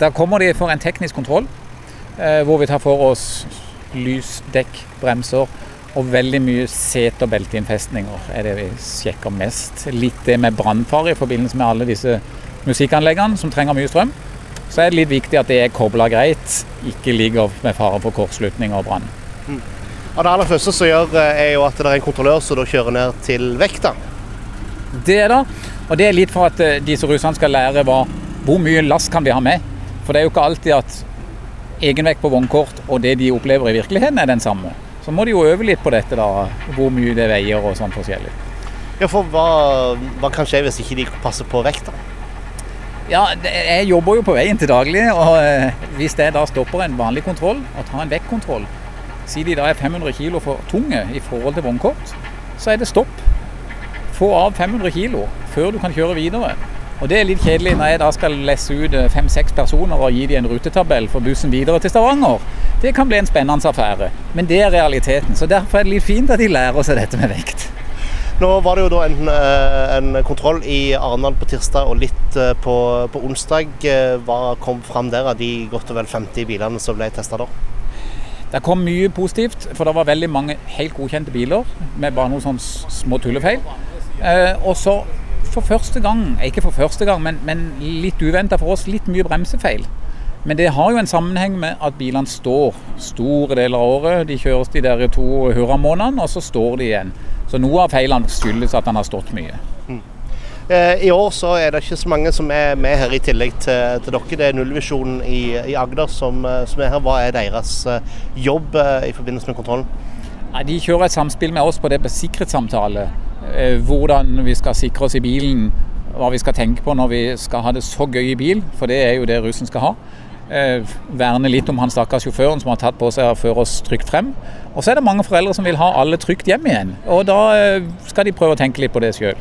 Da kommer de for en teknisk kontroll, eh, hvor vi tar for oss lys, dekk, bremser og veldig mye sete- og belteinnfestninger er det vi sjekker mest. Litt det med brannfare i forbindelse med alle disse musikkanleggene som trenger mye strøm. Så er det litt viktig at det er kobla greit, ikke ligger med fare for kortslutning og brann. Og Det aller første som gjør, eh, er jo at det er en kontrollør som kjører ned til vekta. Det er det. Og det er litt for at eh, disse russerne skal lære hva, hvor mye last kan vi ha med. For det er jo ikke alltid at egenvekt på vognkort og det de opplever i virkeligheten er den samme. Så må de jo øve litt på dette, da, hvor mye det veier og sånn forskjellig. Ja, for hva, hva kan skje hvis ikke de passer på vekta? Ja, jeg jobber jo på veien til daglig, og eh, hvis jeg da stopper en vanlig kontroll og tar en vektkontroll, si de da er 500 kg for tunge i forhold til vognkort, så er det stopp. Få av 500 kg før du kan kjøre videre. Og det er litt kjedelig når jeg da skal lesse ut eh, fem-seks personer og gi dem en rutetabell for bussen videre til Stavanger. Det kan bli en spennende affære, men det er realiteten. Så derfor er det litt fint at de lærer seg dette med vekt. Nå var det jo da en, eh, en kontroll i Arendal på tirsdag og litt eh, på, på onsdag. Hva kom fram der av de godt og vel 50 bilene som ble testa da? Det kom mye positivt, for det var veldig mange helt godkjente biler med bare noen sånne små tullefeil. Eh, og så for første gang, ikke for første gang, men, men litt uventa for oss, litt mye bremsefeil. Men det har jo en sammenheng med at bilene står store deler av året. De kjøres de der to hurramånedene, og så står de igjen. Så noe av feilene skyldes at han har stått mye. Eh, I år så er det ikke så mange som er med her i tillegg til, til dere. Det er Nullvisjonen i, i Agder som, eh, som er her. Hva er deres eh, jobb eh, i forbindelse med kontrollen? De kjører et samspill med oss på det på sikkerhetssamtale. Eh, Hvordan vi skal sikre oss i bilen, hva vi skal tenke på når vi skal ha det så gøy i bil, for det er jo det russen skal ha. Eh, Verne litt om han stakkars sjåføren som har tatt på seg å føre oss trygt frem. Og så er det mange foreldre som vil ha alle trygt hjem igjen. Og da eh, skal de prøve å tenke litt på det sjøl.